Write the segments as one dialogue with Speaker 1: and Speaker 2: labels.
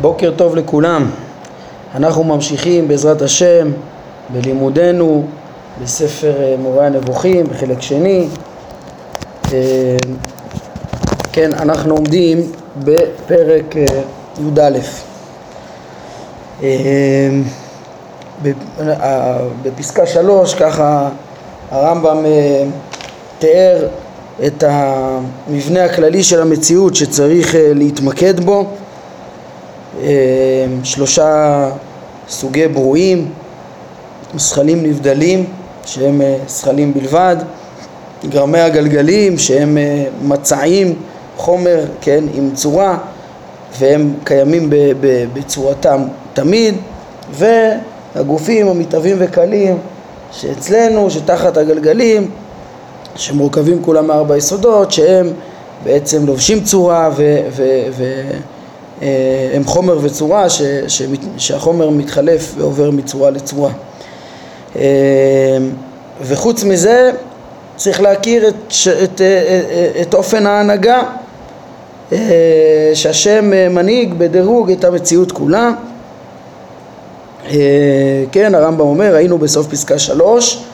Speaker 1: בוקר טוב לכולם. אנחנו ממשיכים בעזרת השם בלימודנו בספר אה, מורה הנבוכים בחלק שני. אה, כן, אנחנו עומדים בפרק אה, י"א. בפסקה שלוש ככה הרמב"ם תיאר את המבנה הכללי של המציאות שצריך להתמקד בו שלושה סוגי ברואים, זכלים נבדלים שהם אה, זכלים בלבד, גרמי הגלגלים שהם אה, מצעים, חומר, כן, עם צורה והם קיימים בצורתם תמיד והגופים המתהווים וקלים שאצלנו, שתחת הגלגלים שמורכבים כולם מארבע יסודות שהם בעצם לובשים צורה ו... ו, ו הם חומר וצורה ש, ש, שהחומר מתחלף ועובר מצורה לצורה. אה, וחוץ מזה צריך להכיר את, את, את, אה, את אופן ההנהגה שהשם מנהיג בדירוג את המציאות כולה. כן, הרמב"ם אומר, היינו בסוף פסקה שלוש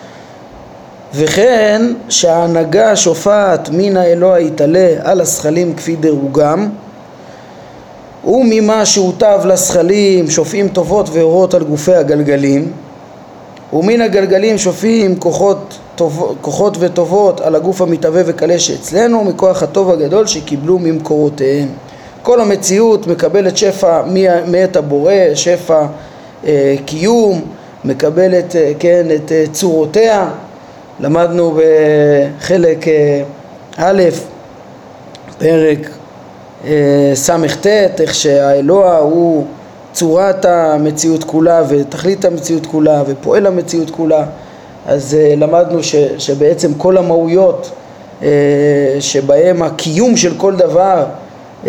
Speaker 1: וכן שההנהגה שופעת מן האלוה יתעלה על הזכלים כפי דירוגם וממה שהוטב לזכלים שופעים טובות ואורות על גופי הגלגלים ומן הגלגלים שופעים כוחות, טוב, כוחות וטובות על הגוף המתהווה וקלה שאצלנו מכוח הטוב הגדול שקיבלו ממקורותיהם. כל המציאות מקבלת שפע מאת הבורא, שפע אה, קיום, מקבלת אה, כן, את אה, צורותיה. למדנו בחלק אה, א', פרק ס"ט, איך שהאלוה הוא צורת המציאות כולה ותכלית המציאות כולה ופועל המציאות כולה. אז uh, למדנו ש, שבעצם כל המהויות uh, שבהם הקיום של כל דבר uh,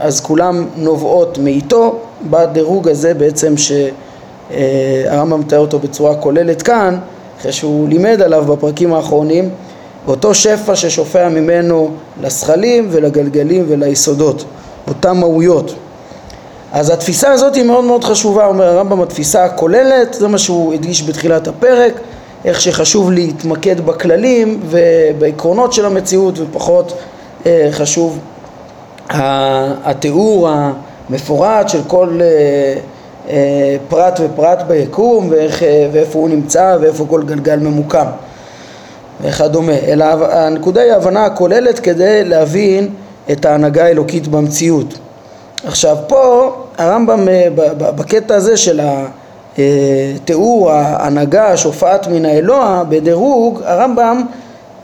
Speaker 1: אז כולם נובעות מאיתו. בדירוג הזה בעצם שהרמב"ם מתאר אותו בצורה כוללת כאן אחרי שהוא לימד עליו בפרקים האחרונים אותו שפע ששופע ממנו לזכלים ולגלגלים וליסודות, אותן מהויות. אז התפיסה הזאת היא מאוד מאוד חשובה, אומר הרמב"ם, התפיסה הכוללת, זה מה שהוא הדגיש בתחילת הפרק, איך שחשוב להתמקד בכללים ובעקרונות של המציאות ופחות אה, חשוב התיאור המפורט של כל אה, אה, פרט ופרט ביקום ואיך, אה, ואיפה הוא נמצא ואיפה כל גלגל ממוקם. וכדומה, אלא הנקודה היא ההבנה הכוללת כדי להבין את ההנהגה האלוקית במציאות. עכשיו פה הרמב"ם אה, בקטע הזה של התיאור ההנהגה שופעת מן האלוה בדירוג הרמב"ם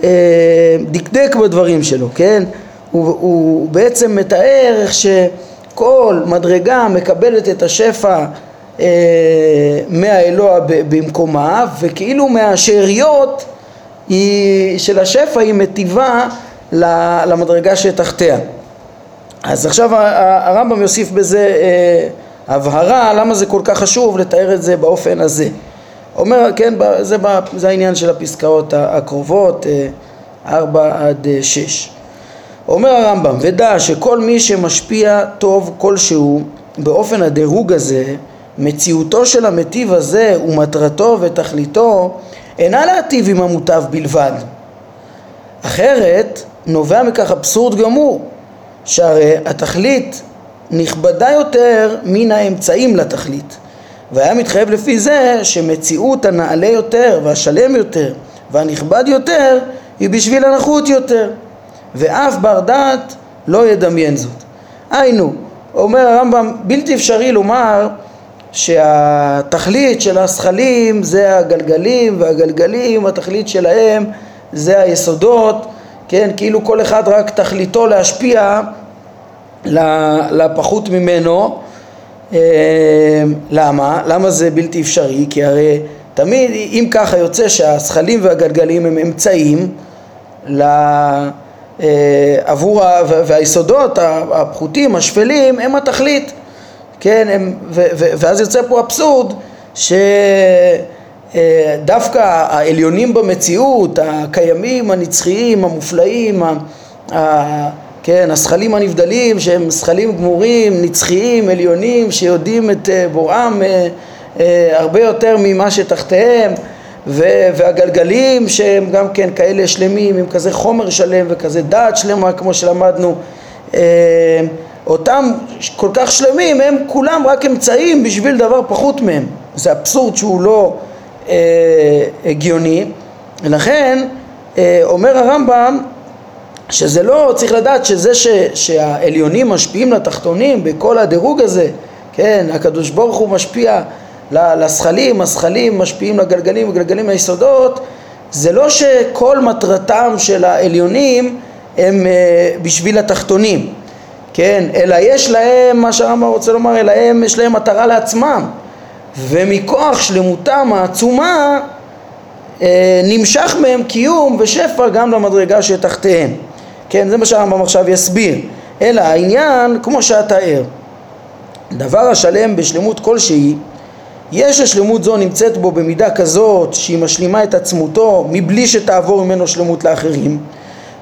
Speaker 1: אה, דקדק בדברים שלו, כן? הוא, הוא בעצם מתאר איך שכל מדרגה מקבלת את השפע אה, מהאלוה במקומה וכאילו מהשאריות היא, של השפע היא מטיבה למדרגה שתחתיה. אז עכשיו הרמב"ם יוסיף בזה אה, הבהרה למה זה כל כך חשוב לתאר את זה באופן הזה. אומר, כן, זה, זה העניין של הפסקאות הקרובות, אה, ארבע עד אה, שש. אומר הרמב"ם, ודע שכל מי שמשפיע טוב כלשהו באופן הדירוג הזה, מציאותו של המטיב הזה ומטרתו ותכליתו אינה להטיב עם המוטב בלבד. אחרת נובע מכך אבסורד גמור, שהרי התכלית נכבדה יותר מן האמצעים לתכלית. והיה מתחייב לפי זה שמציאות הנעלה יותר והשלם יותר והנכבד יותר היא בשביל הנחות יותר ואף בר דעת לא ידמיין זאת. היינו, אומר הרמב"ם, בלתי אפשרי לומר שהתכלית של הזכלים זה הגלגלים והגלגלים התכלית שלהם זה היסודות, כן, כאילו כל אחד רק תכליתו להשפיע לפחות ממנו אה, למה? למה זה בלתי אפשרי? כי הרי תמיד אם ככה יוצא שהזכלים והגלגלים הם אמצעים אה, עבור והיסודות הפחותים, השפלים, הם התכלית כן, הם, ו, ו, ואז יוצא פה אבסורד שדווקא העליונים במציאות, הקיימים, הנצחיים, המופלאים, כן, הזכלים הנבדלים שהם זכלים גמורים, נצחיים, עליונים, שיודעים את אה, בוראם אה, אה, הרבה יותר ממה שתחתיהם והגלגלים שהם גם כן כאלה שלמים עם כזה חומר שלם וכזה דעת שלמה כמו שלמדנו אותם כל כך שלמים הם כולם רק אמצעים בשביל דבר פחות מהם. זה אבסורד שהוא לא אה, הגיוני. ולכן אה, אומר הרמב"ם שזה לא, צריך לדעת שזה ש, שהעליונים משפיעים לתחתונים בכל הדירוג הזה, כן, הקדוש ברוך הוא משפיע לזכלים, הזכלים משפיעים לגלגלים וגלגלים ליסודות, זה לא שכל מטרתם של העליונים הם uh, בשביל התחתונים, כן, אלא יש להם, מה שהרמב"ם רוצה לומר, אלא הם, יש להם מטרה לעצמם, ומכוח שלמותם העצומה uh, נמשך מהם קיום ושפע גם למדרגה שתחתיהם. כן, זה מה שהרמב"ם עכשיו יסביר. אלא העניין, כמו שאתה ער, דבר השלם בשלמות כלשהי, יש השלמות זו נמצאת בו במידה כזאת שהיא משלימה את עצמותו מבלי שתעבור ממנו שלמות לאחרים,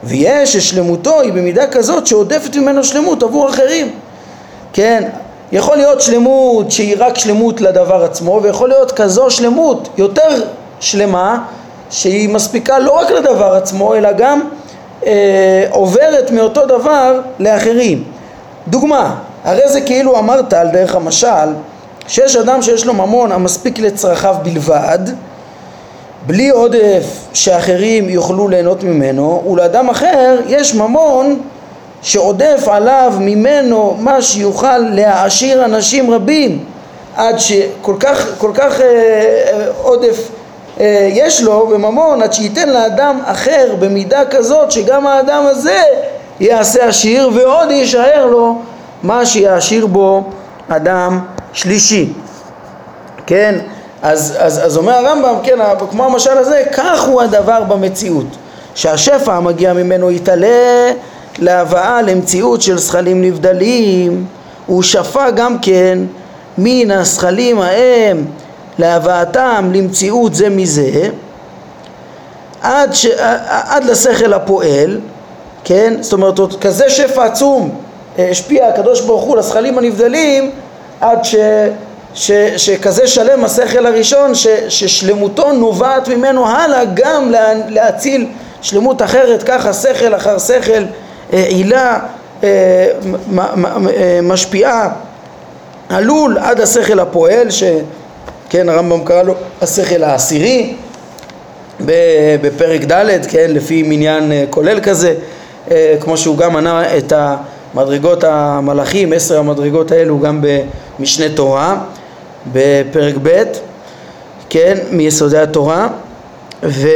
Speaker 1: ויש ששלמותו היא במידה כזאת שעודפת ממנו שלמות עבור אחרים. כן, יכול להיות שלמות שהיא רק שלמות לדבר עצמו, ויכול להיות כזו שלמות יותר שלמה שהיא מספיקה לא רק לדבר עצמו אלא גם אה, עוברת מאותו דבר לאחרים. דוגמה, הרי זה כאילו אמרת על דרך המשל שיש אדם שיש לו ממון המספיק לצרכיו בלבד בלי עודף שאחרים יוכלו ליהנות ממנו ולאדם אחר יש ממון שעודף עליו ממנו מה שיוכל להעשיר אנשים רבים עד שכל כך, כל כך אה, אה, עודף אה, יש לו בממון עד שייתן לאדם אחר במידה כזאת שגם האדם הזה יעשה עשיר ועוד יישאר לו מה שיעשיר בו אדם שלישי. כן אז, אז, אז אומר הרמב"ם כן כמו המשל הזה כך הוא הדבר במציאות שהשפע המגיע ממנו יתעלה להבאה למציאות של זכלים נבדלים הוא שפע גם כן מן הזכלים ההם להבאתם למציאות זה מזה עד, ש... עד לשכל הפועל, כן? זאת אומרת, כזה שפע עצום אה, השפיע הקדוש ברוך הוא לזכלים הנבדלים עד ש... ש... שכזה שלם השכל הראשון ש... ששלמותו נובעת ממנו הלאה גם לה... להציל שלמות אחרת, ככה שכל אחר שכל, אה, עילה אה, משפיעה עלול עד השכל הפועל ש... כן, הרמב"ם קרא לו השכל העשירי בפרק ד', כן, לפי מניין אה, כולל כזה, אה, כמו שהוא גם מנה את המדרגות המלאכים, עשר המדרגות האלו גם במשנה תורה, בפרק ב', כן, מיסודי התורה, ו,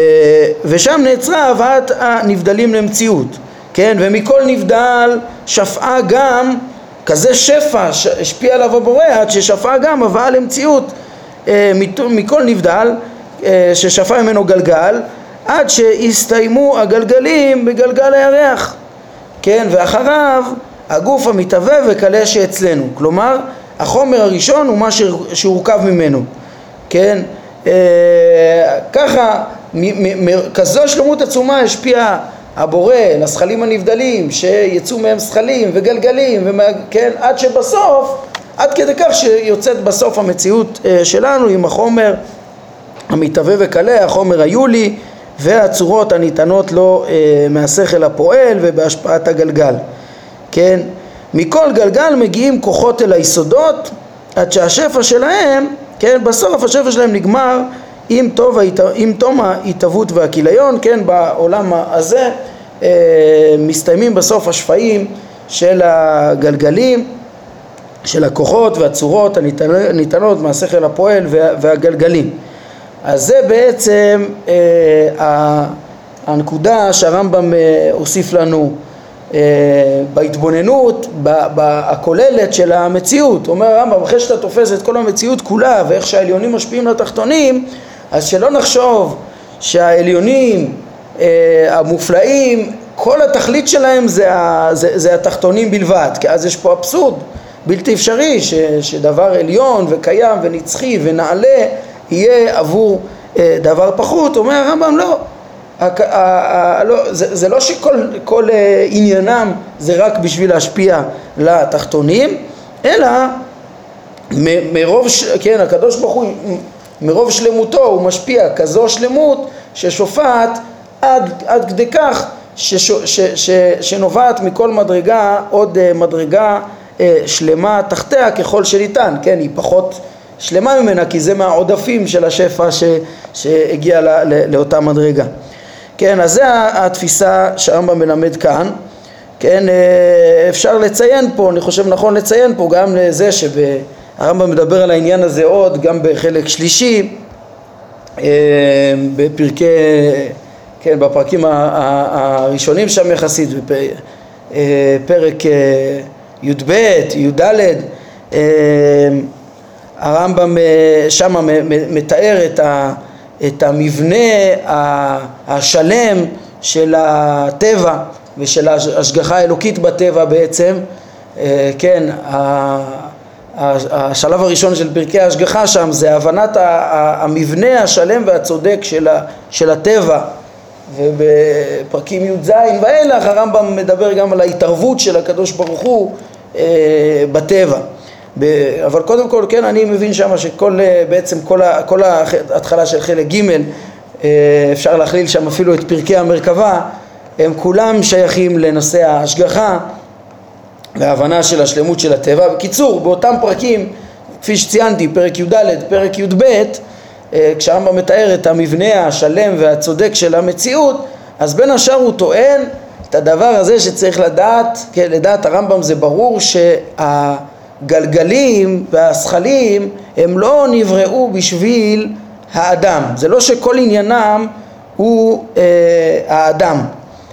Speaker 1: ושם נעצרה הבאת הנבדלים למציאות, כן, ומכל נבדל שפעה גם כזה שפע שהשפיע עליו הבורא עד ששפעה גם הבאה למציאות אה, מכל נבדל אה, ששפע ממנו גלגל עד שהסתיימו הגלגלים בגלגל הירח כן ואחריו הגוף המתהווה וקלה שאצלנו כלומר החומר הראשון הוא מה שהורכב ממנו כן אה, ככה כזו שלמות עצומה השפיע הבורא לזכלים הנבדלים שיצאו מהם זכלים וגלגלים ומה, כן, עד שבסוף עד כדי כך שיוצאת בסוף המציאות אה, שלנו עם החומר המתהווה וקלה, החומר היולי והצורות הניתנות לו אה, מהשכל הפועל ובהשפעת הגלגל, כן? מכל גלגל מגיעים כוחות אל היסודות עד שהשפע שלהם, כן, בסוף השפע שלהם נגמר עם, טוב, עם תום ההתהוות והכיליון, כן, בעולם הזה אה, מסתיימים בסוף השפעים של הגלגלים של הכוחות והצורות הניתנות מהשכל הפועל והגלגלים. אז זה בעצם אה, הנקודה שהרמב"ם אה, הוסיף לנו בהתבוננות הכוללת של המציאות. אומר הרמב"ם, אחרי שאתה תופס את כל המציאות כולה ואיך שהעליונים משפיעים לתחתונים, אז שלא נחשוב שהעליונים המופלאים, כל התכלית שלהם זה, זה, זה התחתונים בלבד, כי אז יש פה אבסורד. בלתי אפשרי ש, שדבר עליון וקיים ונצחי ונעלה יהיה עבור אה, דבר פחות, אומר הרמב"ם לא, זה, זה לא שכל כל, עניינם זה רק בשביל להשפיע לתחתונים, אלא מרוב, כן, הקדוש ברוך הוא, מרוב שלמותו הוא משפיע כזו שלמות ששופעת עד, עד כדי כך שש, ש, ש, שנובעת מכל מדרגה עוד אה, מדרגה אה, שלמה תחתיה ככל שניתן, כן, היא פחות שלמה ממנה כי זה מהעודפים של השפע ש, שהגיע לא, לא, לאותה מדרגה. כן, אז זה התפיסה שהרמב"ם מלמד כאן, כן, אה, אפשר לציין פה, אני חושב נכון לציין פה גם לזה שהרמב"ם מדבר על העניין הזה עוד גם בחלק שלישי בפרקי כן, בפרקים הראשונים שם יחסית, בפרק אה, אה, י"ב, י"ד, אה, הרמב"ם שם מתאר את, ה, את המבנה השלם של הטבע ושל ההשגחה האלוקית בטבע בעצם, כן, השלב הראשון של פרקי ההשגחה שם זה הבנת המבנה השלם והצודק של הטבע ובפרקים י"ז ואילך הרמב"ם מדבר גם על ההתערבות של הקדוש ברוך הוא אה, בטבע. ב- אבל קודם כל, כן, אני מבין שם שכל, אה, בעצם כל, ה- כל ההתחלה של חלק ג' אה, אפשר להכליל שם אפילו את פרקי המרכבה, הם כולם שייכים לנושא ההשגחה וההבנה של השלמות של הטבע. בקיצור, באותם פרקים, כפי שציינתי, פרק י"ד, פרק י"ב, אה, כשהרמב"ם מתאר את המבנה השלם והצודק של המציאות, אז בין השאר הוא טוען את הדבר הזה שצריך לדעת, כן, לדעת הרמב"ם זה ברור שהגלגלים והזכלים הם לא נבראו בשביל האדם, זה לא שכל עניינם הוא אה, האדם,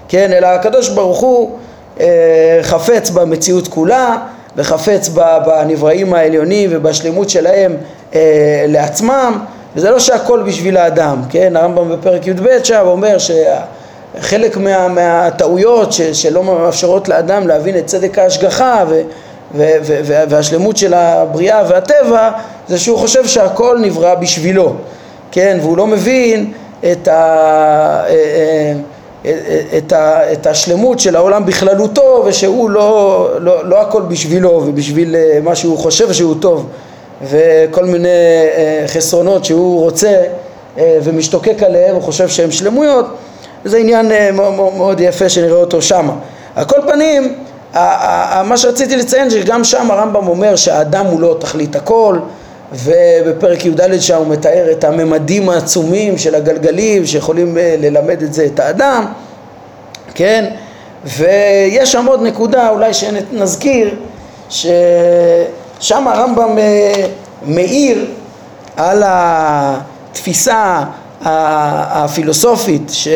Speaker 1: כן, אלא הקדוש ברוך הוא אה, חפץ במציאות כולה וחפץ בנבראים העליונים ובשלמות שלהם אה, לעצמם וזה לא שהכל בשביל האדם, כן? הרמב"ם בפרק י"ב שם אומר שחלק מה, מהטעויות ש, שלא מאפשרות לאדם להבין את צדק ההשגחה ו, והשלמות של הבריאה והטבע זה שהוא חושב שהכל נברא בשבילו, כן? והוא לא מבין את, ה, אה, אה, אה, את, ה, את השלמות של העולם בכללותו ושהוא לא, לא, לא הכל בשבילו ובשביל מה שהוא חושב שהוא טוב וכל מיני חסרונות שהוא רוצה ומשתוקק עליהם, הוא חושב שהם שלמויות, זה עניין מאוד יפה שנראה אותו שמה. על כל פנים, מה שרציתי לציין שגם שם הרמב"ם אומר שהאדם הוא לא תכלית הכל ובפרק י"ד שם הוא מתאר את הממדים העצומים של הגלגלים שיכולים ללמד את זה את האדם, כן? ויש שם עוד נקודה אולי שנזכיר ש... שם הרמב"ם אה, מאיר על התפיסה הפילוסופית ש...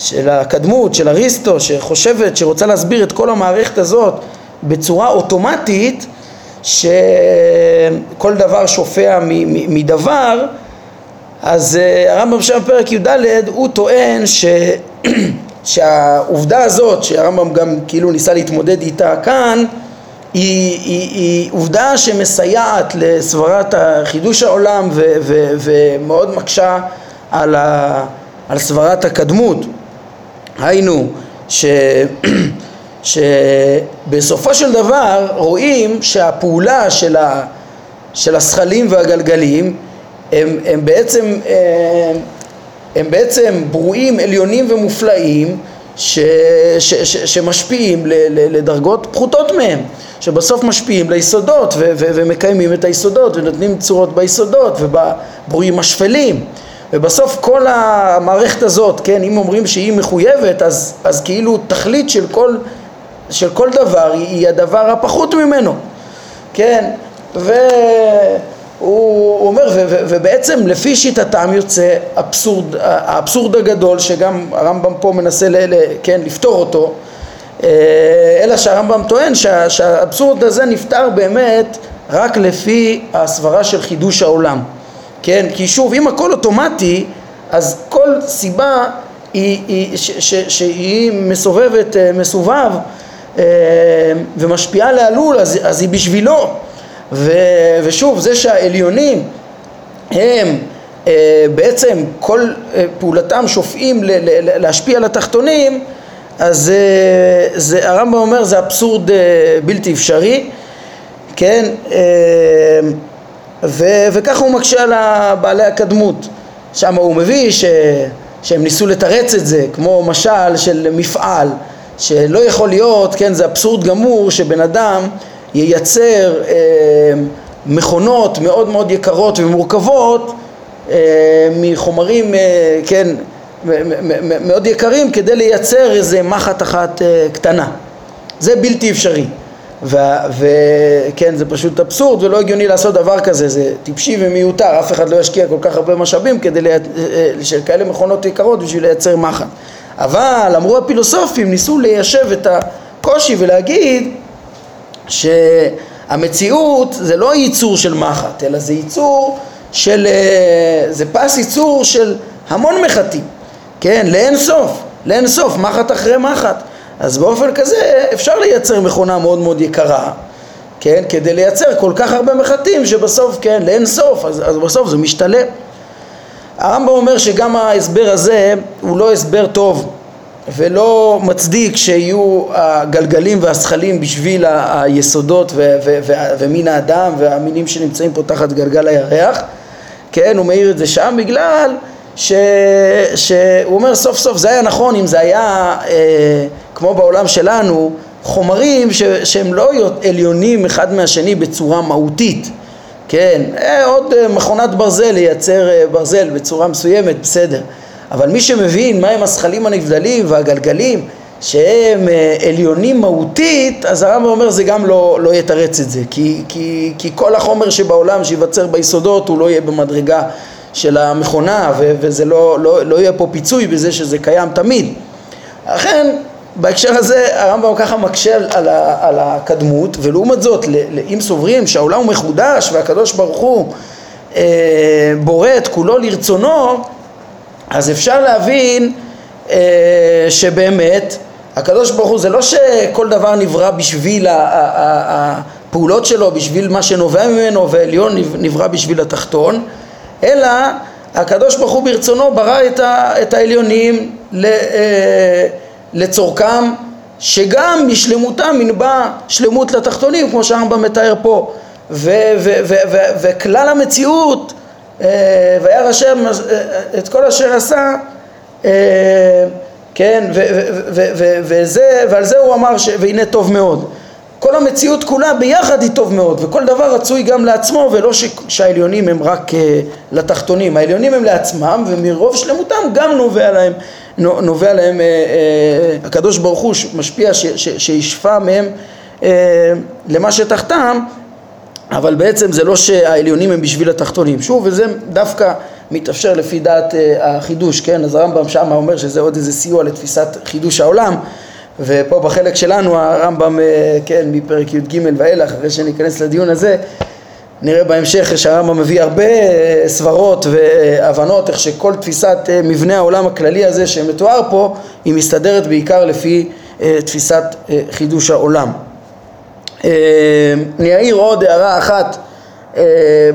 Speaker 1: של הקדמות, של אריסטו, שחושבת, שרוצה להסביר את כל המערכת הזאת בצורה אוטומטית, שכל דבר שופע מדבר, אז אה, הרמב"ם שם בפרק י"ד הוא טוען ש... שהעובדה הזאת, שהרמב"ם גם כאילו ניסה להתמודד איתה כאן, היא, היא, היא עובדה שמסייעת לסברת חידוש העולם ו, ו, ומאוד מקשה על, ה, על סברת הקדמות. היינו ש, שבסופו של דבר רואים שהפעולה של, ה, של השכלים והגלגלים הם, הם, בעצם, הם, הם בעצם ברואים עליונים ומופלאים ש, ש, ש, שמשפיעים לדרגות פחותות מהם. שבסוף משפיעים ליסודות ו- ו- ומקיימים את היסודות ונותנים צורות ביסודות ובברואים השפלים ובסוף כל המערכת הזאת, כן, אם אומרים שהיא מחויבת אז, אז כאילו תכלית של כל, של כל דבר היא, הדבר הפחות ממנו, כן, והוא אומר, ו- ו- ובעצם לפי שיטתם יוצא אבסורד, האבסורד הגדול שגם הרמב"ם פה מנסה ל- ל- כן, לפתור אותו אה, אלא שהרמב"ם טוען שה, שהאבסורד הזה נפתר באמת רק לפי הסברה של חידוש העולם, כן? כי שוב, אם הכל אוטומטי, אז כל סיבה היא, היא, ש, ש, שהיא מסובבת, אה, מסובב אה, ומשפיעה לעלול, אז, אז היא בשבילו. ו, ושוב, זה שהעליונים הם בעצם כל פעולתם שופעים להשפיע על התחתונים אז זה, הרמב"ם אומר זה אבסורד בלתי אפשרי, כן, ו, וככה הוא מקשה על בעלי הקדמות, שם הוא מביא ש, שהם ניסו לתרץ את זה, כמו משל של מפעל, שלא יכול להיות, כן, זה אבסורד גמור שבן אדם ייצר אה, מכונות מאוד מאוד יקרות ומורכבות אה, מחומרים, אה, כן, מאוד יקרים כדי לייצר איזה מחט אחת אה, קטנה. זה בלתי אפשרי. וכן, זה פשוט אבסורד ולא הגיוני לעשות דבר כזה, זה טיפשי ומיותר, אף אחד לא ישקיע כל כך הרבה משאבים כדי, לה... של כאלה מכונות יקרות בשביל לייצר מחט. אבל אמרו הפילוסופים, ניסו ליישב את הקושי ולהגיד שהמציאות זה לא ייצור של מחט, אלא זה ייצור של, אה, זה פס ייצור של המון מחטים, כן, לאין סוף, לאין סוף, מחט אחרי מחט. אז באופן כזה אפשר לייצר מכונה מאוד מאוד יקרה, כן, כדי לייצר כל כך הרבה מחטים שבסוף, כן, לאין סוף, אז, אז בסוף זה משתלם. הרמב"ם אומר שגם ההסבר הזה הוא לא הסבר טוב ולא מצדיק שיהיו הגלגלים והזכלים בשביל היסודות ו- ו- ו- ומין האדם והמינים שנמצאים פה תחת גלגל הירח, כן, הוא מעיר את זה שם בגלל ש... שהוא אומר סוף סוף זה היה נכון אם זה היה אה, כמו בעולם שלנו חומרים ש... שהם לא עליונים אחד מהשני בצורה מהותית כן, אה, עוד אה, מכונת ברזל לייצר אה, ברזל בצורה מסוימת, בסדר אבל מי שמבין מהם הזכלים הנבדלים והגלגלים שהם עליונים מהותית, אז הרמב"ם אומר זה גם לא, לא יתרץ את זה כי, כי, כי כל החומר שבעולם שייווצר ביסודות הוא לא יהיה במדרגה של המכונה ו- וזה לא, לא, לא יהיה פה פיצוי בזה שזה קיים תמיד. לכן בהקשר הזה הרמב"ם ככה מקשה על, על הקדמות ולעומת זאת אם סוברים שהעולם הוא מחודש והקדוש ברוך הוא אה, בורא את כולו לרצונו אז אפשר להבין אה, שבאמת הקדוש ברוך הוא זה לא שכל דבר נברא בשביל הפעולות שלו, בשביל מה שנובע ממנו ועליון נברא בשביל התחתון אלא הקדוש ברוך הוא ברצונו ברא את, ה, את העליונים ל, אה, לצורכם שגם משלמותם ינבע שלמות לתחתונים כמו שהרמב"ם מתאר פה. וכלל המציאות אה, וירא השם אה, את כל אשר עשה כן וזה, ועל זה הוא אמר והנה טוב מאוד כל המציאות כולה ביחד היא טוב מאוד וכל דבר רצוי גם לעצמו ולא ש... שהעליונים הם רק uh, לתחתונים. העליונים הם לעצמם ומרוב שלמותם גם נובע להם נובע להם uh, uh, הקדוש ברוך הוא משפיע ש... ש... שישפע מהם uh, למה שתחתם אבל בעצם זה לא שהעליונים הם בשביל התחתונים. שוב וזה דווקא מתאפשר לפי דעת uh, החידוש כן? אז הרמב"ם שמה אומר שזה עוד איזה סיוע לתפיסת חידוש העולם ופה בחלק שלנו הרמב"ם, אה, כן, מפרק י"ג ואילך, אחרי שניכנס לדיון הזה, נראה בהמשך שהרמב"ם מביא הרבה אה, סברות והבנות איך שכל תפיסת אה, מבנה העולם הכללי הזה שמתואר פה היא מסתדרת בעיקר לפי תפיסת חידוש העולם. אני אעיר עוד הערה אחת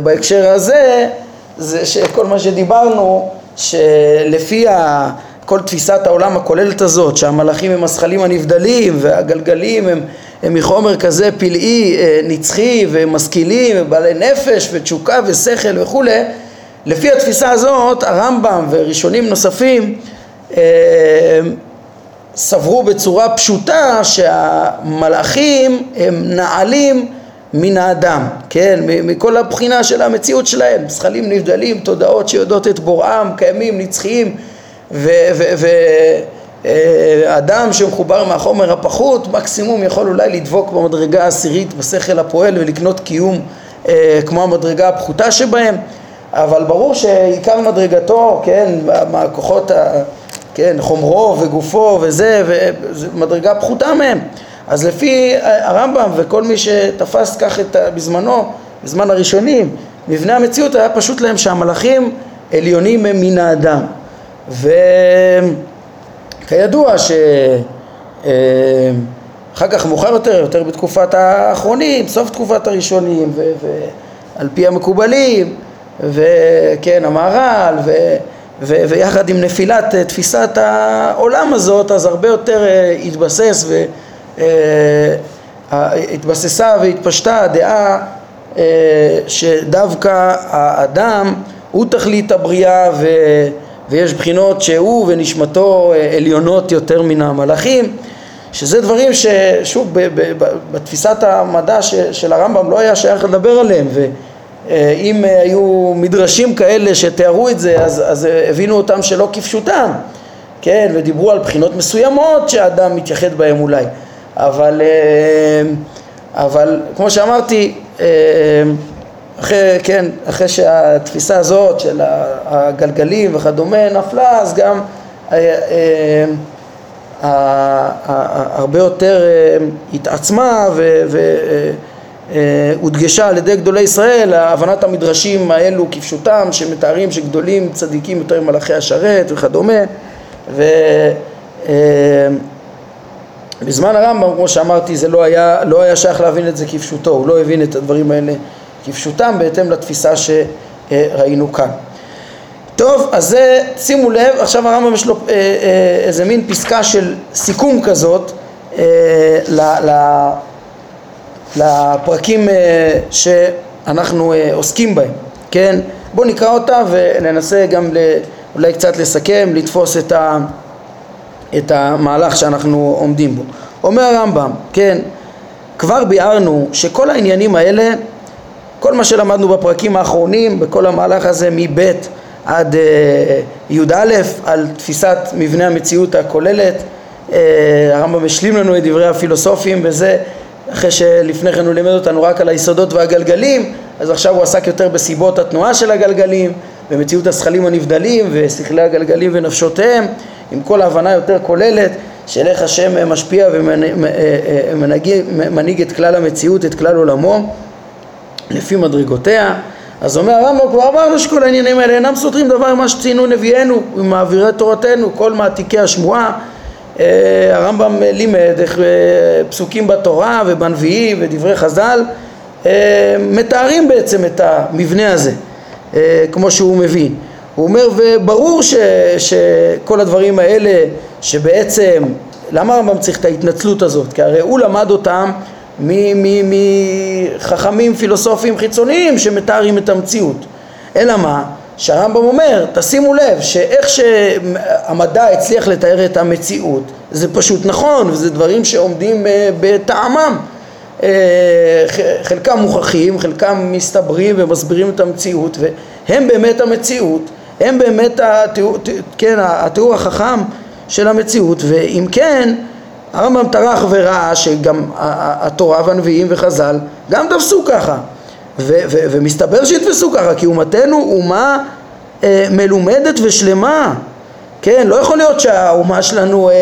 Speaker 1: בהקשר הזה זה שכל מה שדיברנו שלפי ה... כל תפיסת העולם הכוללת הזאת שהמלאכים הם הזכלים הנבדלים והגלגלים הם, הם מחומר כזה פלאי אה, נצחי ומשכילים ובעלי נפש ותשוקה ושכל וכולי לפי התפיסה הזאת הרמב"ם וראשונים נוספים אה, סברו בצורה פשוטה שהמלאכים הם נעלים מן האדם, כן, מכל הבחינה של המציאות שלהם, זכלים נבדלים, תודעות שיודעות את בוראם, קיימים, נצחיים ואדם שמחובר מהחומר הפחות מקסימום יכול אולי לדבוק במדרגה העשירית בשכל הפועל ולקנות קיום אה, כמו המדרגה הפחותה שבהם. אבל ברור שעיקר מדרגתו, כן, מהכוחות, ה, כן, חומרו וגופו וזה, וזו מדרגה פחותה מהם. אז לפי הרמב"ם וכל מי שתפס כך את, בזמנו, בזמן הראשונים, מבנה המציאות היה פשוט להם שהמלאכים עליונים הם מן האדם וכידוע שאחר כך מאוחר יותר, יותר בתקופת האחרונים, סוף תקופת הראשונים ועל פי המקובלים וכן, המהר"ל, ו... ו- ויחד עם נפילת תפיסת העולם הזאת אז הרבה יותר התבסס והתבססה והתפשטה הדעה שדווקא האדם הוא תכלית הבריאה ו, ויש בחינות שהוא ונשמתו אה, עליונות יותר מן המלאכים שזה דברים ששוב ב, ב, ב, בתפיסת המדע ש, של הרמב"ם לא היה שייך לדבר עליהם ואם אה, היו מדרשים כאלה שתיארו את זה אז, אז הבינו אותם שלא כפשוטם כן ודיברו על בחינות מסוימות שהאדם מתייחד בהם אולי. אבל, אה, אבל כמו שאמרתי אחרי, כן, אחרי שהתפיסה הזאת של הגלגלים וכדומה נפלה, אז גם אה, אה, הרבה יותר אה, התעצמה והודגשה על ידי גדולי ישראל הבנת המדרשים האלו כפשוטם שמתארים שגדולים צדיקים יותר ממלאכי השרת וכדומה ובזמן הרמב"ם כמו שאמרתי זה לא היה, לא היה שייך להבין את זה כפשוטו הוא לא הבין את הדברים האלה כפשוטם בהתאם לתפיסה שראינו כאן. טוב, אז זה, שימו לב, עכשיו הרמב"ם יש לו אה, אה, איזה מין פסקה של סיכום כזאת אה, ל, ל, לפרקים שאנחנו עוסקים בהם, כן? בואו נקרא אותה וננסה גם אולי קצת לסכם, לתפוס את, ה, את המהלך שאנחנו עומדים בו. אומר הרמב"ם, כן, כבר ביארנו שכל העניינים האלה כל מה שלמדנו בפרקים האחרונים, בכל המהלך הזה מב' עד uh, י"א, על תפיסת מבנה המציאות הכוללת, uh, הרמב"ם השלים לנו את דברי הפילוסופים בזה, אחרי שלפני כן הוא לימד אותנו רק על היסודות והגלגלים, אז עכשיו הוא עסק יותר בסיבות התנועה של הגלגלים, במציאות השכלים הנבדלים ושכלי הגלגלים ונפשותיהם, עם כל ההבנה יותר כוללת של איך השם משפיע ומנהיג את כלל המציאות, את כלל עולמו. לפי מדרגותיה אז אומר הרמב"ם כבר אמרנו שכל העניינים האלה אינם סותרים דבר ממה שציינו נביאנו ומעבירי תורתנו כל מעתיקי השמועה אה, הרמב"ם לימד איך אה, פסוקים בתורה ובנביאים ודברי חז"ל אה, מתארים בעצם את המבנה הזה כמו שהוא מבין הוא אומר וברור ש, שכל הדברים האלה שבעצם למה הרמב"ם צריך את ההתנצלות הזאת? כי הרי הוא למד אותם מחכמים פילוסופיים חיצוניים שמתארים את המציאות. אלא מה? שהרמב"ם אומר, תשימו לב שאיך שהמדע הצליח לתאר את המציאות זה פשוט נכון וזה דברים שעומדים אה, בטעמם אה, חלקם מוכחים, חלקם מסתברים ומסבירים את המציאות והם באמת המציאות, הם באמת התיאור, כן, התיאור החכם של המציאות ואם כן הרמב"ם טרח וראה שגם התורה והנביאים וחז"ל גם תפסו ככה. ו- ו- ומסתבר שיתפסו ככה כי אומתנו אומה אה, מלומדת ושלמה. כן, לא יכול להיות שהאומה שלנו אה,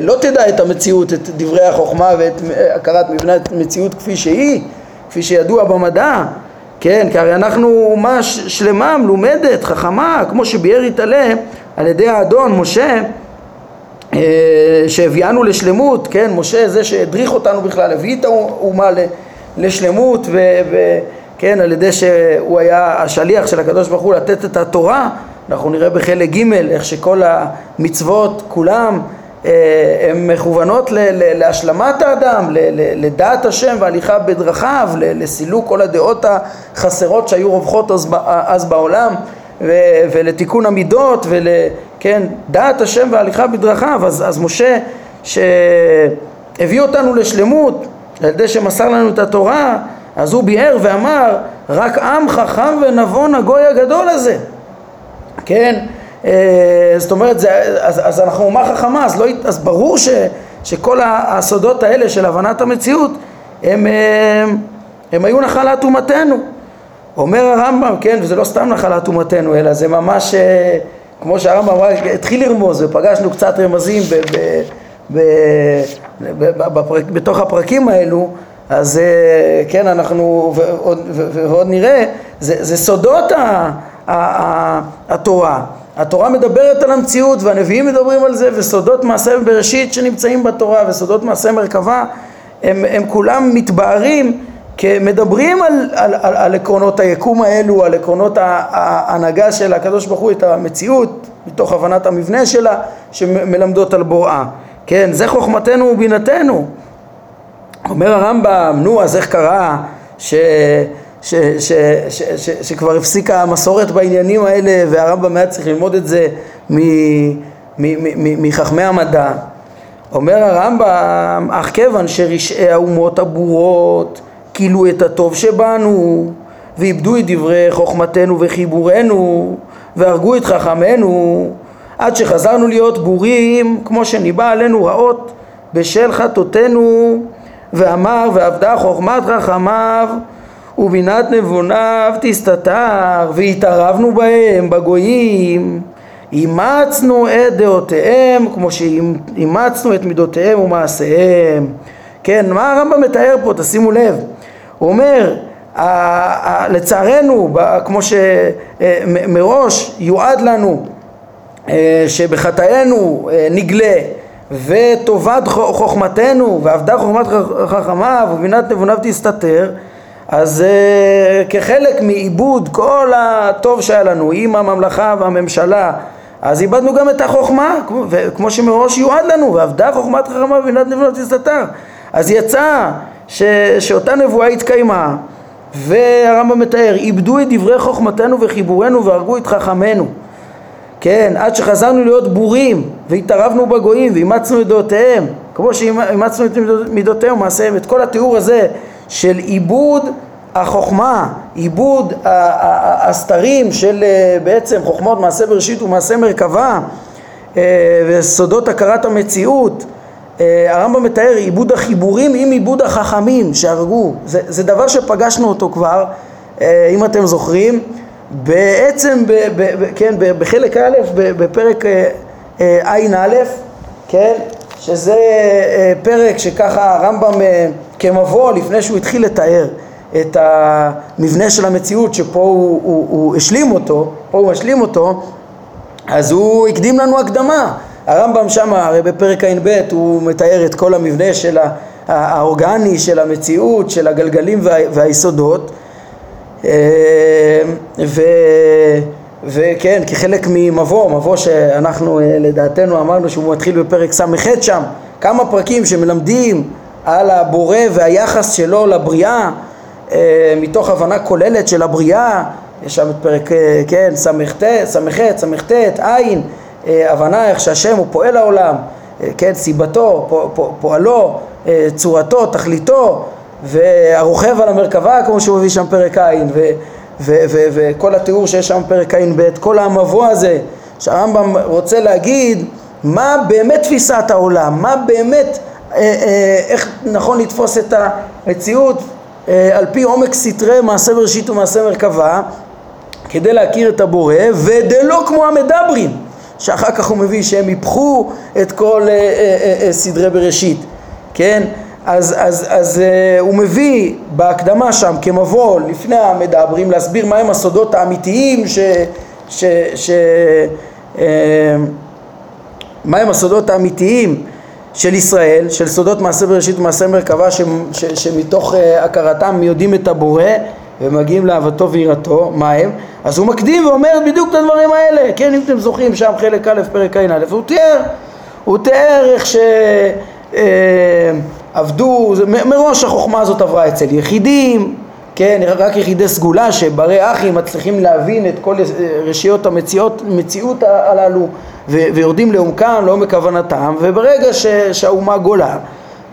Speaker 1: לא תדע את המציאות, את דברי החוכמה ואת אה, הכרת מבנה המציאות כפי שהיא, כפי שידוע במדע, כן, כי הרי אנחנו אומה שלמה, מלומדת, חכמה, כמו שביאר יתעלה על ידי האדון משה שהביאנו לשלמות, כן, משה זה שהדריך אותנו בכלל, הביא את האומה לשלמות וכן, על ידי שהוא היה השליח של הקדוש ברוך הוא לתת את התורה, אנחנו נראה בחלק ג' איך שכל המצוות כולם אה, הן מכוונות להשלמת האדם, לדעת השם והליכה בדרכיו, לסילוק כל הדעות החסרות שהיו רווחות אז בעולם ולתיקון המידות ול... כן, דעת השם והליכה בדרכיו, אז, אז משה שהביא אותנו לשלמות על ידי שמסר לנו את התורה, אז הוא ביאר ואמר רק עם חכם ונבון הגוי הגדול הזה, כן, אה, זאת אומרת, זה, אז, אז אנחנו אומה חכמה, אז, לא, אז ברור ש, שכל הסודות האלה של הבנת המציאות הם, הם, אה, הם היו נחלת אומתנו. אומר הרמב"ם, כן, וזה לא סתם נחלת אומתנו, אלא זה ממש אה, כמו שהרמב"ם אמר, התחיל לרמוז ופגשנו קצת רמזים ב, ב, ב, בפרק, בתוך הפרקים האלו, אז אה, כן, אנחנו, ועוד, ועוד נראה, זה, זה סודות ה, ה, ה, התורה. התורה מדברת על המציאות והנביאים מדברים על זה וסודות מעשה בראשית שנמצאים בתורה וסודות מעשה מרכבה הם, הם כולם מתבהרים מדברים על, על, על, על עקרונות היקום האלו, על עקרונות ההנהגה של הקדוש ברוך הוא את המציאות מתוך הבנת המבנה שלה שמלמדות על בוראה. כן, זה חוכמתנו ובינתנו. אומר הרמב"ם, נו אז איך קרה ש... ש, ש, ש, ש, שכבר הפסיקה המסורת בעניינים האלה והרמב"ם היה צריך ללמוד את זה מחכמי המדע. אומר הרמב"ם, אך כיוון שרשעי האומות הבורות כילו את הטוב שבנו ואיבדו את דברי חוכמתנו וחיבורנו והרגו את חכמינו עד שחזרנו להיות בורים כמו שניבא עלינו רעות בשל חטאותינו. ואמר ועבדה חוכמת חכמיו ובינת נבוניו תסתתר והתערבנו בהם בגויים. אימצנו את דעותיהם כמו שאימצנו את מידותיהם ומעשיהם. כן, מה הרמב"ם מתאר פה? תשימו לב הוא אומר לצערנו כמו שמראש יועד לנו אה, שבחטאינו אה, נגלה וטובת חוכמתנו ועבדה חוכמת חכמיו ובינת נבוניו תסתתר אז כחלק מעיבוד כל הטוב שהיה לנו עם הממלכה והממשלה אז איבדנו גם את החוכמה כמו שמראש יועד לנו ועבדה חוכמת חכמה ובינת נבונות תסתתר. אז יצא ש, שאותה נבואה התקיימה והרמב"ם מתאר איבדו את דברי חוכמתנו וחיבורנו והרגו את חכמינו. כן, עד שחזרנו להיות בורים והתערבנו בגויים ואימצנו את דעותיהם. כמו שאימצנו את מידותיהם ומעשיהם את כל התיאור הזה של עיבוד החוכמה, עיבוד הסתרים של אה, בעצם חוכמות מעשה בראשית ומעשה מרכבה אה, וסודות הכרת המציאות הרמב"ם מתאר עיבוד החיבורים עם עיבוד החכמים שהרגו זה, זה דבר שפגשנו אותו כבר אם אתם זוכרים בעצם ב, ב, ב, כן, בחלק א' בפרק ע"א כן, שזה פרק שככה הרמב"ם כמבוא לפני שהוא התחיל לתאר את המבנה של המציאות שפה הוא, הוא, הוא השלים אותו, פה הוא משלים אותו, אז הוא הקדים לנו הקדמה. הרמב"ם שם הרי בפרק ע"ב הוא מתאר את כל המבנה של האורגני של המציאות, של הגלגלים וה, והיסודות. אה, ו, וכן, כחלק ממבוא, מבוא שאנחנו אה, לדעתנו אמרנו שהוא מתחיל בפרק ס"ח שם, כמה פרקים שמלמדים על הבורא והיחס שלו לבריאה אה, מתוך הבנה כוללת של הבריאה, יש שם את פרק, כן, ס"ח, ס"ט, אה, הבנה איך שהשם הוא פועל העולם, כן, סיבתו, פועלו, צורתו, תכליתו, והרוכב על המרכבה כמו שהוא מביא שם פרק עין, וכל התיאור שיש שם פרק ע"ב, כל המבוא הזה שהרמב"ם רוצה להגיד מה באמת תפיסת העולם, מה באמת, איך נכון לתפוס את המציאות אה, על פי עומק סתרי מעשה בראשית ומעשה מרכבה כדי להכיר את הבורא ודלא כמו המדברים שאחר כך הוא מביא שהם יפחו את כל אה, אה, סדרי בראשית כן? אז, אז, אז הוא מביא בהקדמה שם כמבוא לפני המדברים להסביר מהם הסודות האמיתיים ש... ש, ש מהם הסודות האמיתיים של ישראל, של סודות מעשה בראשית ומעשה מרכבה ש, ש, שמתוך uh, הכרתם יודעים את הבורא ומגיעים לאהבתו ויראתו, מה הם? אז הוא מקדים ואומר בדיוק את הדברים האלה, כן אם אתם זוכרים שם חלק א' פרק ע"א, הוא תיאר, הוא תיאר איך שעבדו, uh, מראש החוכמה הזאת עברה אצל יחידים, כן, רק יחידי סגולה שברי אחים מצליחים להבין את כל רשיות המציאות הללו ו- ויורדים לעומקם, לעומק כוונתם, וברגע ש- שהאומה גולה,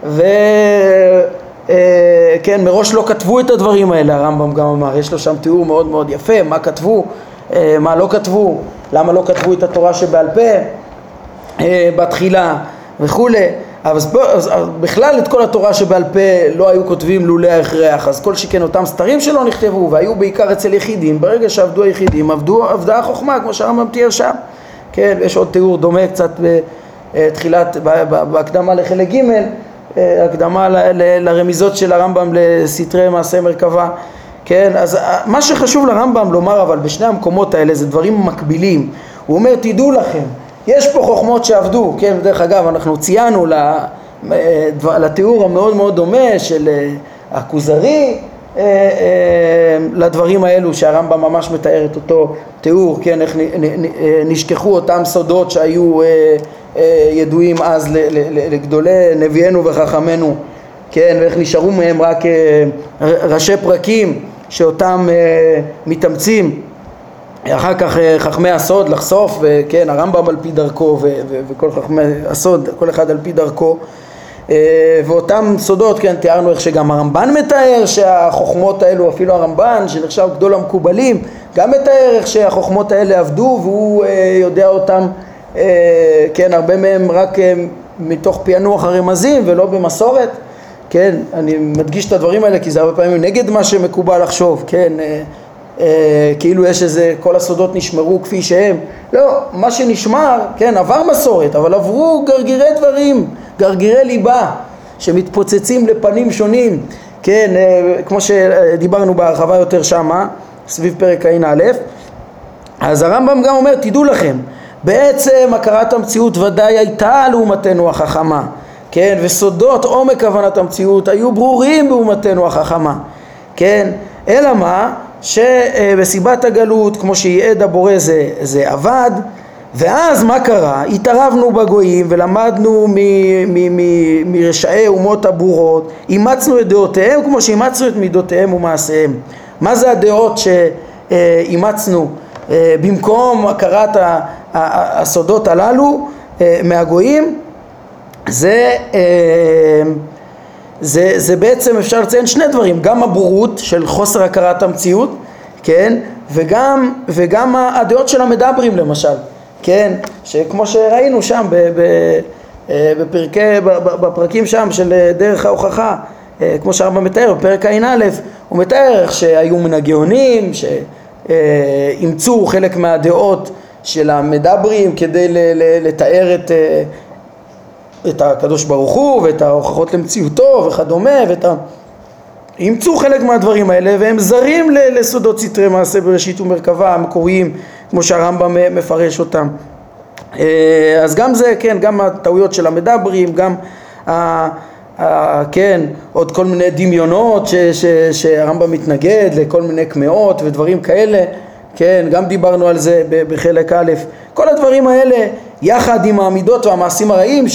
Speaker 1: וכן, אה, מראש לא כתבו את הדברים האלה, הרמב"ם גם אמר, יש לו שם תיאור מאוד מאוד יפה, מה כתבו, אה, מה לא כתבו, למה לא כתבו את התורה שבעל פה אה, בתחילה וכולי. אז, אז, אז בכלל את כל התורה שבעל פה לא היו כותבים לולא ההכרח, אז כל שכן אותם סתרים שלא נכתבו והיו בעיקר אצל יחידים, ברגע שעבדו היחידים עבדו, עבדה החוכמה כמו שהרמב"ם תיאר שם, כן, יש עוד תיאור דומה קצת בתחילת, בהקדמה לחלק ג', הקדמה ל, ל, לרמיזות של הרמב"ם לסתרי מעשה מרכבה, כן, אז אה, מה שחשוב לרמב"ם לומר אבל בשני המקומות האלה זה דברים מקבילים, הוא אומר תדעו לכם יש פה חוכמות שעבדו, כן, דרך אגב אנחנו ציינו לתיאור המאוד מאוד דומה של אה, הכוזרי אה, אה, לדברים האלו שהרמב"ם ממש מתאר את אותו תיאור, כן, איך נשכחו אותם סודות שהיו ידועים אז לגדולי נביאנו וחכמינו, כן, ואיך נשארו מהם רק ראשי פרקים שאותם מתאמצים. אחר כך חכמי הסוד לחשוף, וכן, הרמב"ם על פי דרכו וכל חכמי הסוד, כל אחד על פי דרכו. אה, ואותם סודות, כן, תיארנו איך שגם הרמב"ן מתאר שהחוכמות האלו, אפילו הרמב"ן שנחשב גדול המקובלים, גם מתאר איך שהחוכמות האלה עבדו והוא אה, יודע אותם, אה, כן, הרבה מהם רק מתוך פענוח הרמזים ולא במסורת, כן, אני מדגיש את הדברים האלה כי זה הרבה פעמים נגד מה שמקובל לחשוב, כן, כאילו יש איזה, כל הסודות נשמרו כפי שהם, לא, מה שנשמר, כן, עבר מסורת, אבל עברו גרגירי דברים גרגירי ליבה שמתפוצצים לפנים שונים, כן, אה, כמו שדיברנו בהרחבה יותר שמה, סביב פרק ע"א, אז הרמב"ם גם אומר, תדעו לכם, בעצם הכרת המציאות ודאי הייתה לאומתנו החכמה, כן, וסודות עומק הבנת המציאות היו ברורים באומתנו החכמה, כן, אלא מה? שבסיבת הגלות, כמו שיעד הבורא זה, זה עבד, ואז מה קרה? התערבנו בגויים ולמדנו מרשעי אומות הבורות, אימצנו את דעותיהם כמו שאימצנו את מידותיהם ומעשיהם. מה זה הדעות שאימצנו אה, במקום הכרת הסודות הללו אה, מהגויים? זה, אה, זה, זה בעצם אפשר לציין שני דברים, גם הבורות של חוסר הכרת המציאות, כן, וגם, וגם הדעות של המדברים למשל. כן, שכמו שראינו שם ב, ב, אה, בפרקי, בפרקים שם של אה, דרך ההוכחה, אה, כמו שהרמב"ם מתאר, בפרק ע"א, הוא מתאר איך שהיו מן הגאונים, שאימצו חלק מהדעות של המדברים כדי לתאר את, את הקדוש ברוך הוא ואת ההוכחות למציאותו וכדומה ואת ה... אימצו חלק מהדברים האלה והם זרים לסודות סתרי מעשה בראשית ומרכבה המקוריים כמו שהרמב"ם מפרש אותם. אה, אז גם זה, כן, גם הטעויות של המדברים, גם ה... כן, עוד כל מיני דמיונות שהרמב"ם מתנגד לכל מיני קמעות ודברים כאלה, כן, גם דיברנו על זה בחלק א', כל הדברים האלה יחד עם המידות והמעשים הרעים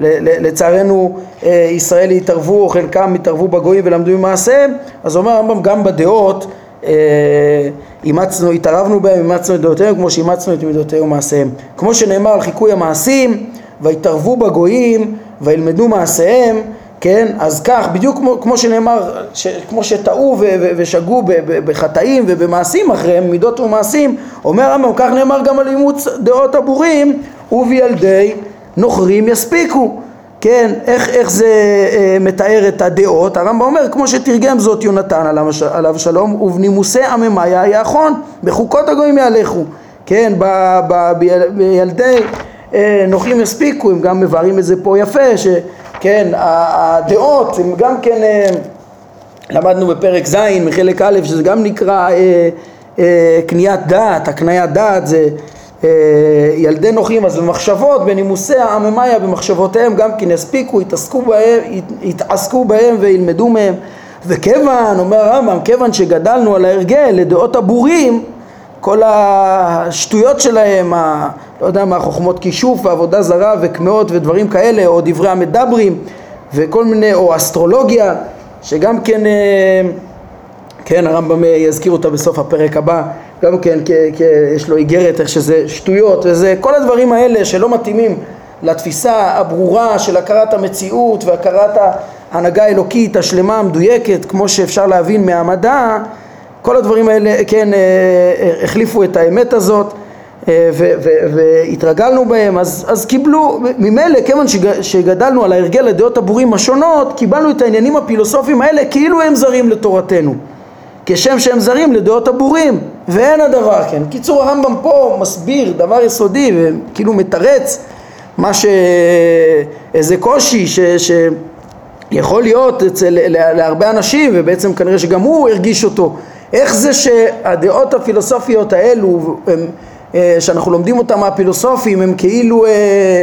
Speaker 1: שלצערנו אה, ישראל התערבו, חלקם התערבו בגויים ולמדו ממעשיהם, אז אומר הרמב"ם גם בדעות אה, אימצנו, התערבנו בהם, אימצנו את דעותיהם כמו שאימצנו את מידותיהם ומעשיהם. כמו שנאמר על חיקוי המעשים, ויתערבו בגויים וילמדו מעשיהם, כן? אז כך, בדיוק כמו, כמו שנאמר, ש, כמו שטעו ושגו בחטאים ובמעשים אחריהם, מידות ומעשים, אומר הרמב"ם, כך נאמר גם על אימוץ דעות הבורים, ובילדי נוכרים יספיקו. כן, איך, איך זה אה, מתאר את הדעות, הרמב"ם אומר כמו שתרגם זאת יונתן עליו, שלום ובנימוסי עממיה יאחון, בחוקות הגויים יהלכו, כן, ב, ב, ב, בילדי אה, נוחים יספיקו, הם גם מבארים את זה פה יפה, שכן, הדעות הם גם כן, אה, למדנו בפרק ז' מחלק א', שזה גם נקרא אה, אה, קניית דעת, הקניית דעת זה ילדי נוחים, אז במחשבות, בנימוסי העממיה, במחשבותיהם גם כן יספיקו, יתעסקו בהם, יתעסקו בהם וילמדו מהם. וכיוון, אומר הרמב"ם, כיוון שגדלנו על ההרגל לדעות הבורים, כל השטויות שלהם, ה, לא יודע מה, חוכמות כישוף ועבודה זרה וקמעות ודברים כאלה, או דברי המדברים וכל מיני, או אסטרולוגיה, שגם כן, אה, כן, הרמב"ם יזכיר אותה בסוף הפרק הבא, גם כן, יש לו איגרת איך שזה שטויות וזה, כל הדברים האלה שלא מתאימים לתפיסה הברורה של הכרת המציאות והכרת ההנהגה האלוקית השלמה המדויקת כמו שאפשר להבין מהמדע, כל הדברים האלה, כן, אה, אה, החליפו את האמת הזאת אה, והתרגלנו בהם, אז, אז קיבלו, ממילא כיוון שגדלנו על ההרגל הדעות הבורים השונות, קיבלנו את העניינים הפילוסופיים האלה כאילו הם זרים לתורתנו. כשם שהם זרים לדעות הבורים, ואין הדבר כן. קיצור הרמב"ם פה מסביר דבר יסודי וכאילו מתרץ מה ש... איזה קושי ש... שיכול להיות אצל להרבה אנשים ובעצם כנראה שגם הוא הרגיש אותו איך זה שהדעות הפילוסופיות האלו הם, אה, שאנחנו לומדים אותם מהפילוסופים הם כאילו אה,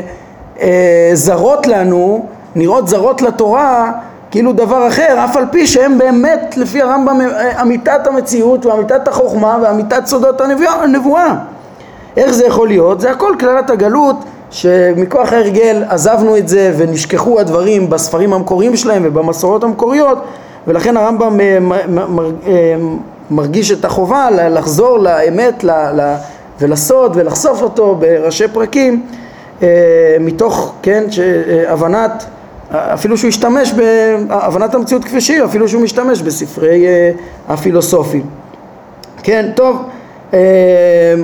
Speaker 1: אה, זרות לנו, נראות זרות לתורה כאילו דבר אחר, אף על פי שהם באמת לפי הרמב"ם אמיתת המציאות ואמיתת החוכמה ואמיתת סודות הנבואה. איך זה יכול להיות? זה הכל קללת הגלות שמכוח ההרגל עזבנו את זה ונשכחו הדברים בספרים המקוריים שלהם ובמסורות המקוריות ולכן הרמב"ם אה, אה, מרגיש את החובה לחזור לאמת ולסוד ולחשוף אותו בראשי פרקים אה, מתוך, כן, הבנת, אפילו שהוא השתמש בהבנת המציאות כפי שהיא, אפילו שהוא משתמש בספרי הפילוסופים. כן, טוב,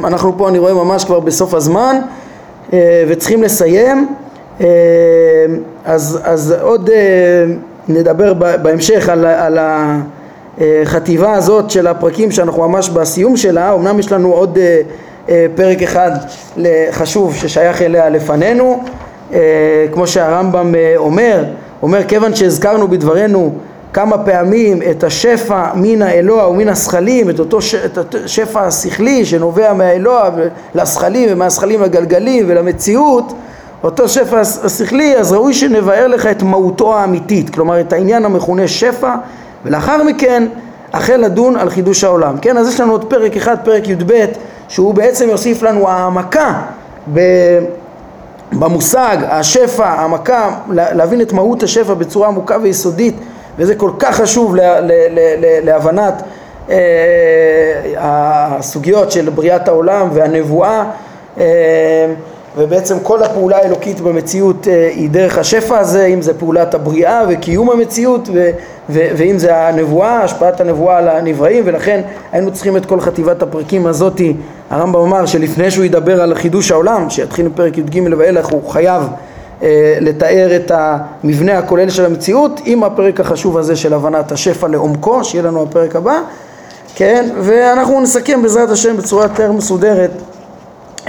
Speaker 1: אנחנו פה אני רואה ממש כבר בסוף הזמן וצריכים לסיים, אז, אז עוד נדבר בהמשך על, על החטיבה הזאת של הפרקים שאנחנו ממש בסיום שלה, אמנם יש לנו עוד אה, אה, פרק אחד חשוב ששייך אליה לפנינו, אה, כמו שהרמב"ם אומר, אומר כיוון שהזכרנו בדברנו כמה פעמים את השפע מן האלוה ומן השכלים, את אותו ש... את השפע השכלי שנובע מהאלוה לשכלים ומהשכלים לגלגלים ולמציאות אותו שפע השכלי, אז ראוי שנבאר לך את מהותו האמיתית, כלומר את העניין המכונה שפע, ולאחר מכן החל לדון על חידוש העולם. כן, אז יש לנו עוד פרק אחד, פרק י"ב, שהוא בעצם יוסיף לנו העמקה ב... במושג, השפע, העמקה, להבין את מהות השפע בצורה עמוקה ויסודית, וזה כל כך חשוב לה, לה, לה, להבנת אה, הסוגיות של בריאת העולם והנבואה. אה, ובעצם כל הפעולה האלוקית במציאות אה, היא דרך השפע הזה, אם זה פעולת הבריאה וקיום המציאות ו- ו- ואם זה הנבואה, השפעת הנבואה על הנבראים ולכן היינו צריכים את כל חטיבת הפרקים הזאתי, הרמב"ם אמר שלפני שהוא ידבר על חידוש העולם, שיתחיל בפרק י"ג ואילך הוא חייב אה, לתאר את המבנה הכולל של המציאות עם הפרק החשוב הזה של הבנת השפע לעומקו, שיהיה לנו הפרק הבא, כן, ואנחנו נסכם בעזרת השם בצורה יותר מסודרת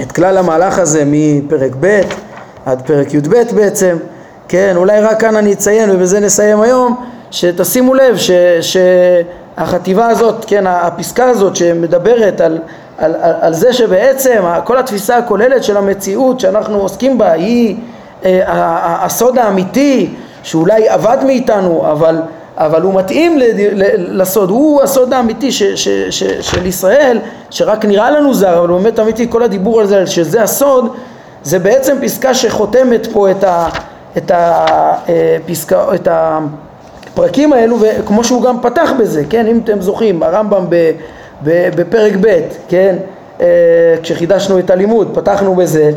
Speaker 1: את כלל המהלך הזה מפרק ב' עד פרק י"ב בעצם, כן, אולי רק כאן אני אציין ובזה נסיים היום, שתשימו לב ש, שהחטיבה הזאת, כן, הפסקה הזאת שמדברת על, על, על, על זה שבעצם כל התפיסה הכוללת של המציאות שאנחנו עוסקים בה היא אה, הסוד האמיתי שאולי אבד מאיתנו אבל אבל הוא מתאים לסוד, הוא הסוד האמיתי ש, ש, ש, של ישראל, שרק נראה לנו זר, אבל הוא באמת אמיתי, כל הדיבור על זה, שזה הסוד, זה בעצם פסקה שחותמת פה את, ה, את, ה, אה, פסקה, את הפרקים האלו, וכמו שהוא גם פתח בזה, כן, אם אתם זוכרים, הרמב"ם ב, ב, בפרק ב', כן, אה, כשחידשנו את הלימוד, פתחנו בזה,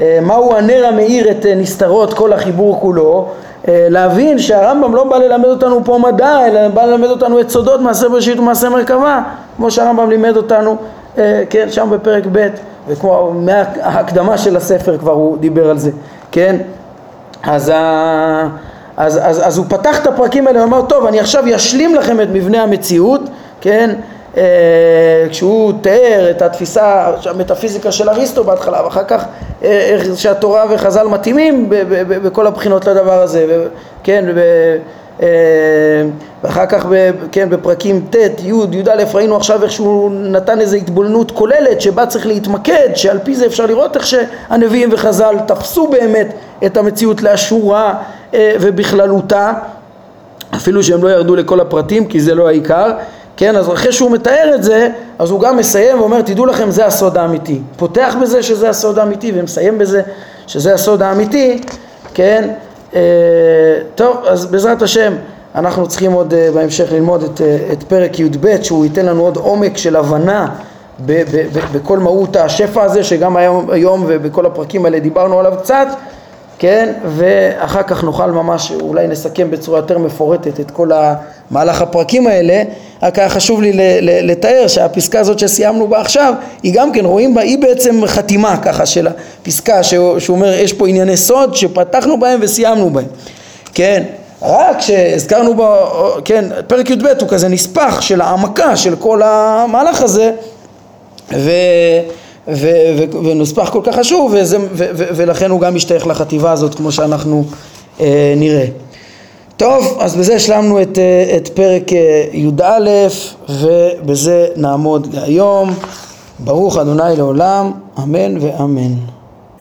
Speaker 1: אה, מהו הנר המאיר את נסתרות כל החיבור כולו, להבין שהרמב"ם לא בא ללמד אותנו פה מדע, אלא בא ללמד אותנו את סודות מעשה בראשית ומעשה מרכבה, כמו שהרמב"ם לימד אותנו, אה, כן, שם בפרק ב', וכמו מההקדמה של הספר כבר הוא דיבר על זה, כן? אז, אז, אז, אז הוא פתח את הפרקים האלה ואמר, טוב, אני עכשיו אשלים לכם את מבנה המציאות, כן? אה, כשהוא תיאר את התפיסה, המטאפיזיקה של אריסטו בהתחלה, ואחר כך אה, איך שהתורה וחז"ל מתאימים בכל הבחינות לדבר הזה, כן, אה, ואחר כך כן, בפרקים ט', י', י"א ראינו עכשיו איך שהוא נתן איזו התבוננות כוללת שבה צריך להתמקד, שעל פי זה אפשר לראות איך שהנביאים וחז"ל תפסו באמת את המציאות לאשורה ובכללותה, אפילו שהם לא ירדו לכל הפרטים כי זה לא העיקר כן, אז אחרי שהוא מתאר את זה, אז הוא גם מסיים ואומר, תדעו לכם, זה הסוד האמיתי. פותח בזה שזה הסוד האמיתי ומסיים בזה שזה הסוד האמיתי, כן? אה, טוב, אז בעזרת השם, אנחנו צריכים עוד אה, בהמשך ללמוד את, אה, את פרק י"ב, שהוא ייתן לנו עוד עומק של הבנה ב, ב, ב, בכל מהות השפע הזה, שגם היום, היום ובכל הפרקים האלה דיברנו עליו קצת. כן, ואחר כך נוכל ממש, אולי נסכם בצורה יותר מפורטת את כל המהלך הפרקים האלה, רק היה חשוב לי לתאר שהפסקה הזאת שסיימנו בה עכשיו, היא גם כן, רואים בה, היא בעצם חתימה ככה של הפסקה, שהוא, אומר יש פה ענייני סוד שפתחנו בהם וסיימנו בהם, כן, רק שהזכרנו בו, כן, פרק י"ב הוא כזה נספח של העמקה של כל המהלך הזה, ו... ו- ו- ונוספח כל כך חשוב וזה, ו- ו- ולכן הוא גם משתייך לחטיבה הזאת כמו שאנחנו אה, נראה. טוב, אז בזה השלמנו את, אה, את פרק אה, י"א ובזה נעמוד להיום. ברוך אדוני לעולם, אמן ואמן.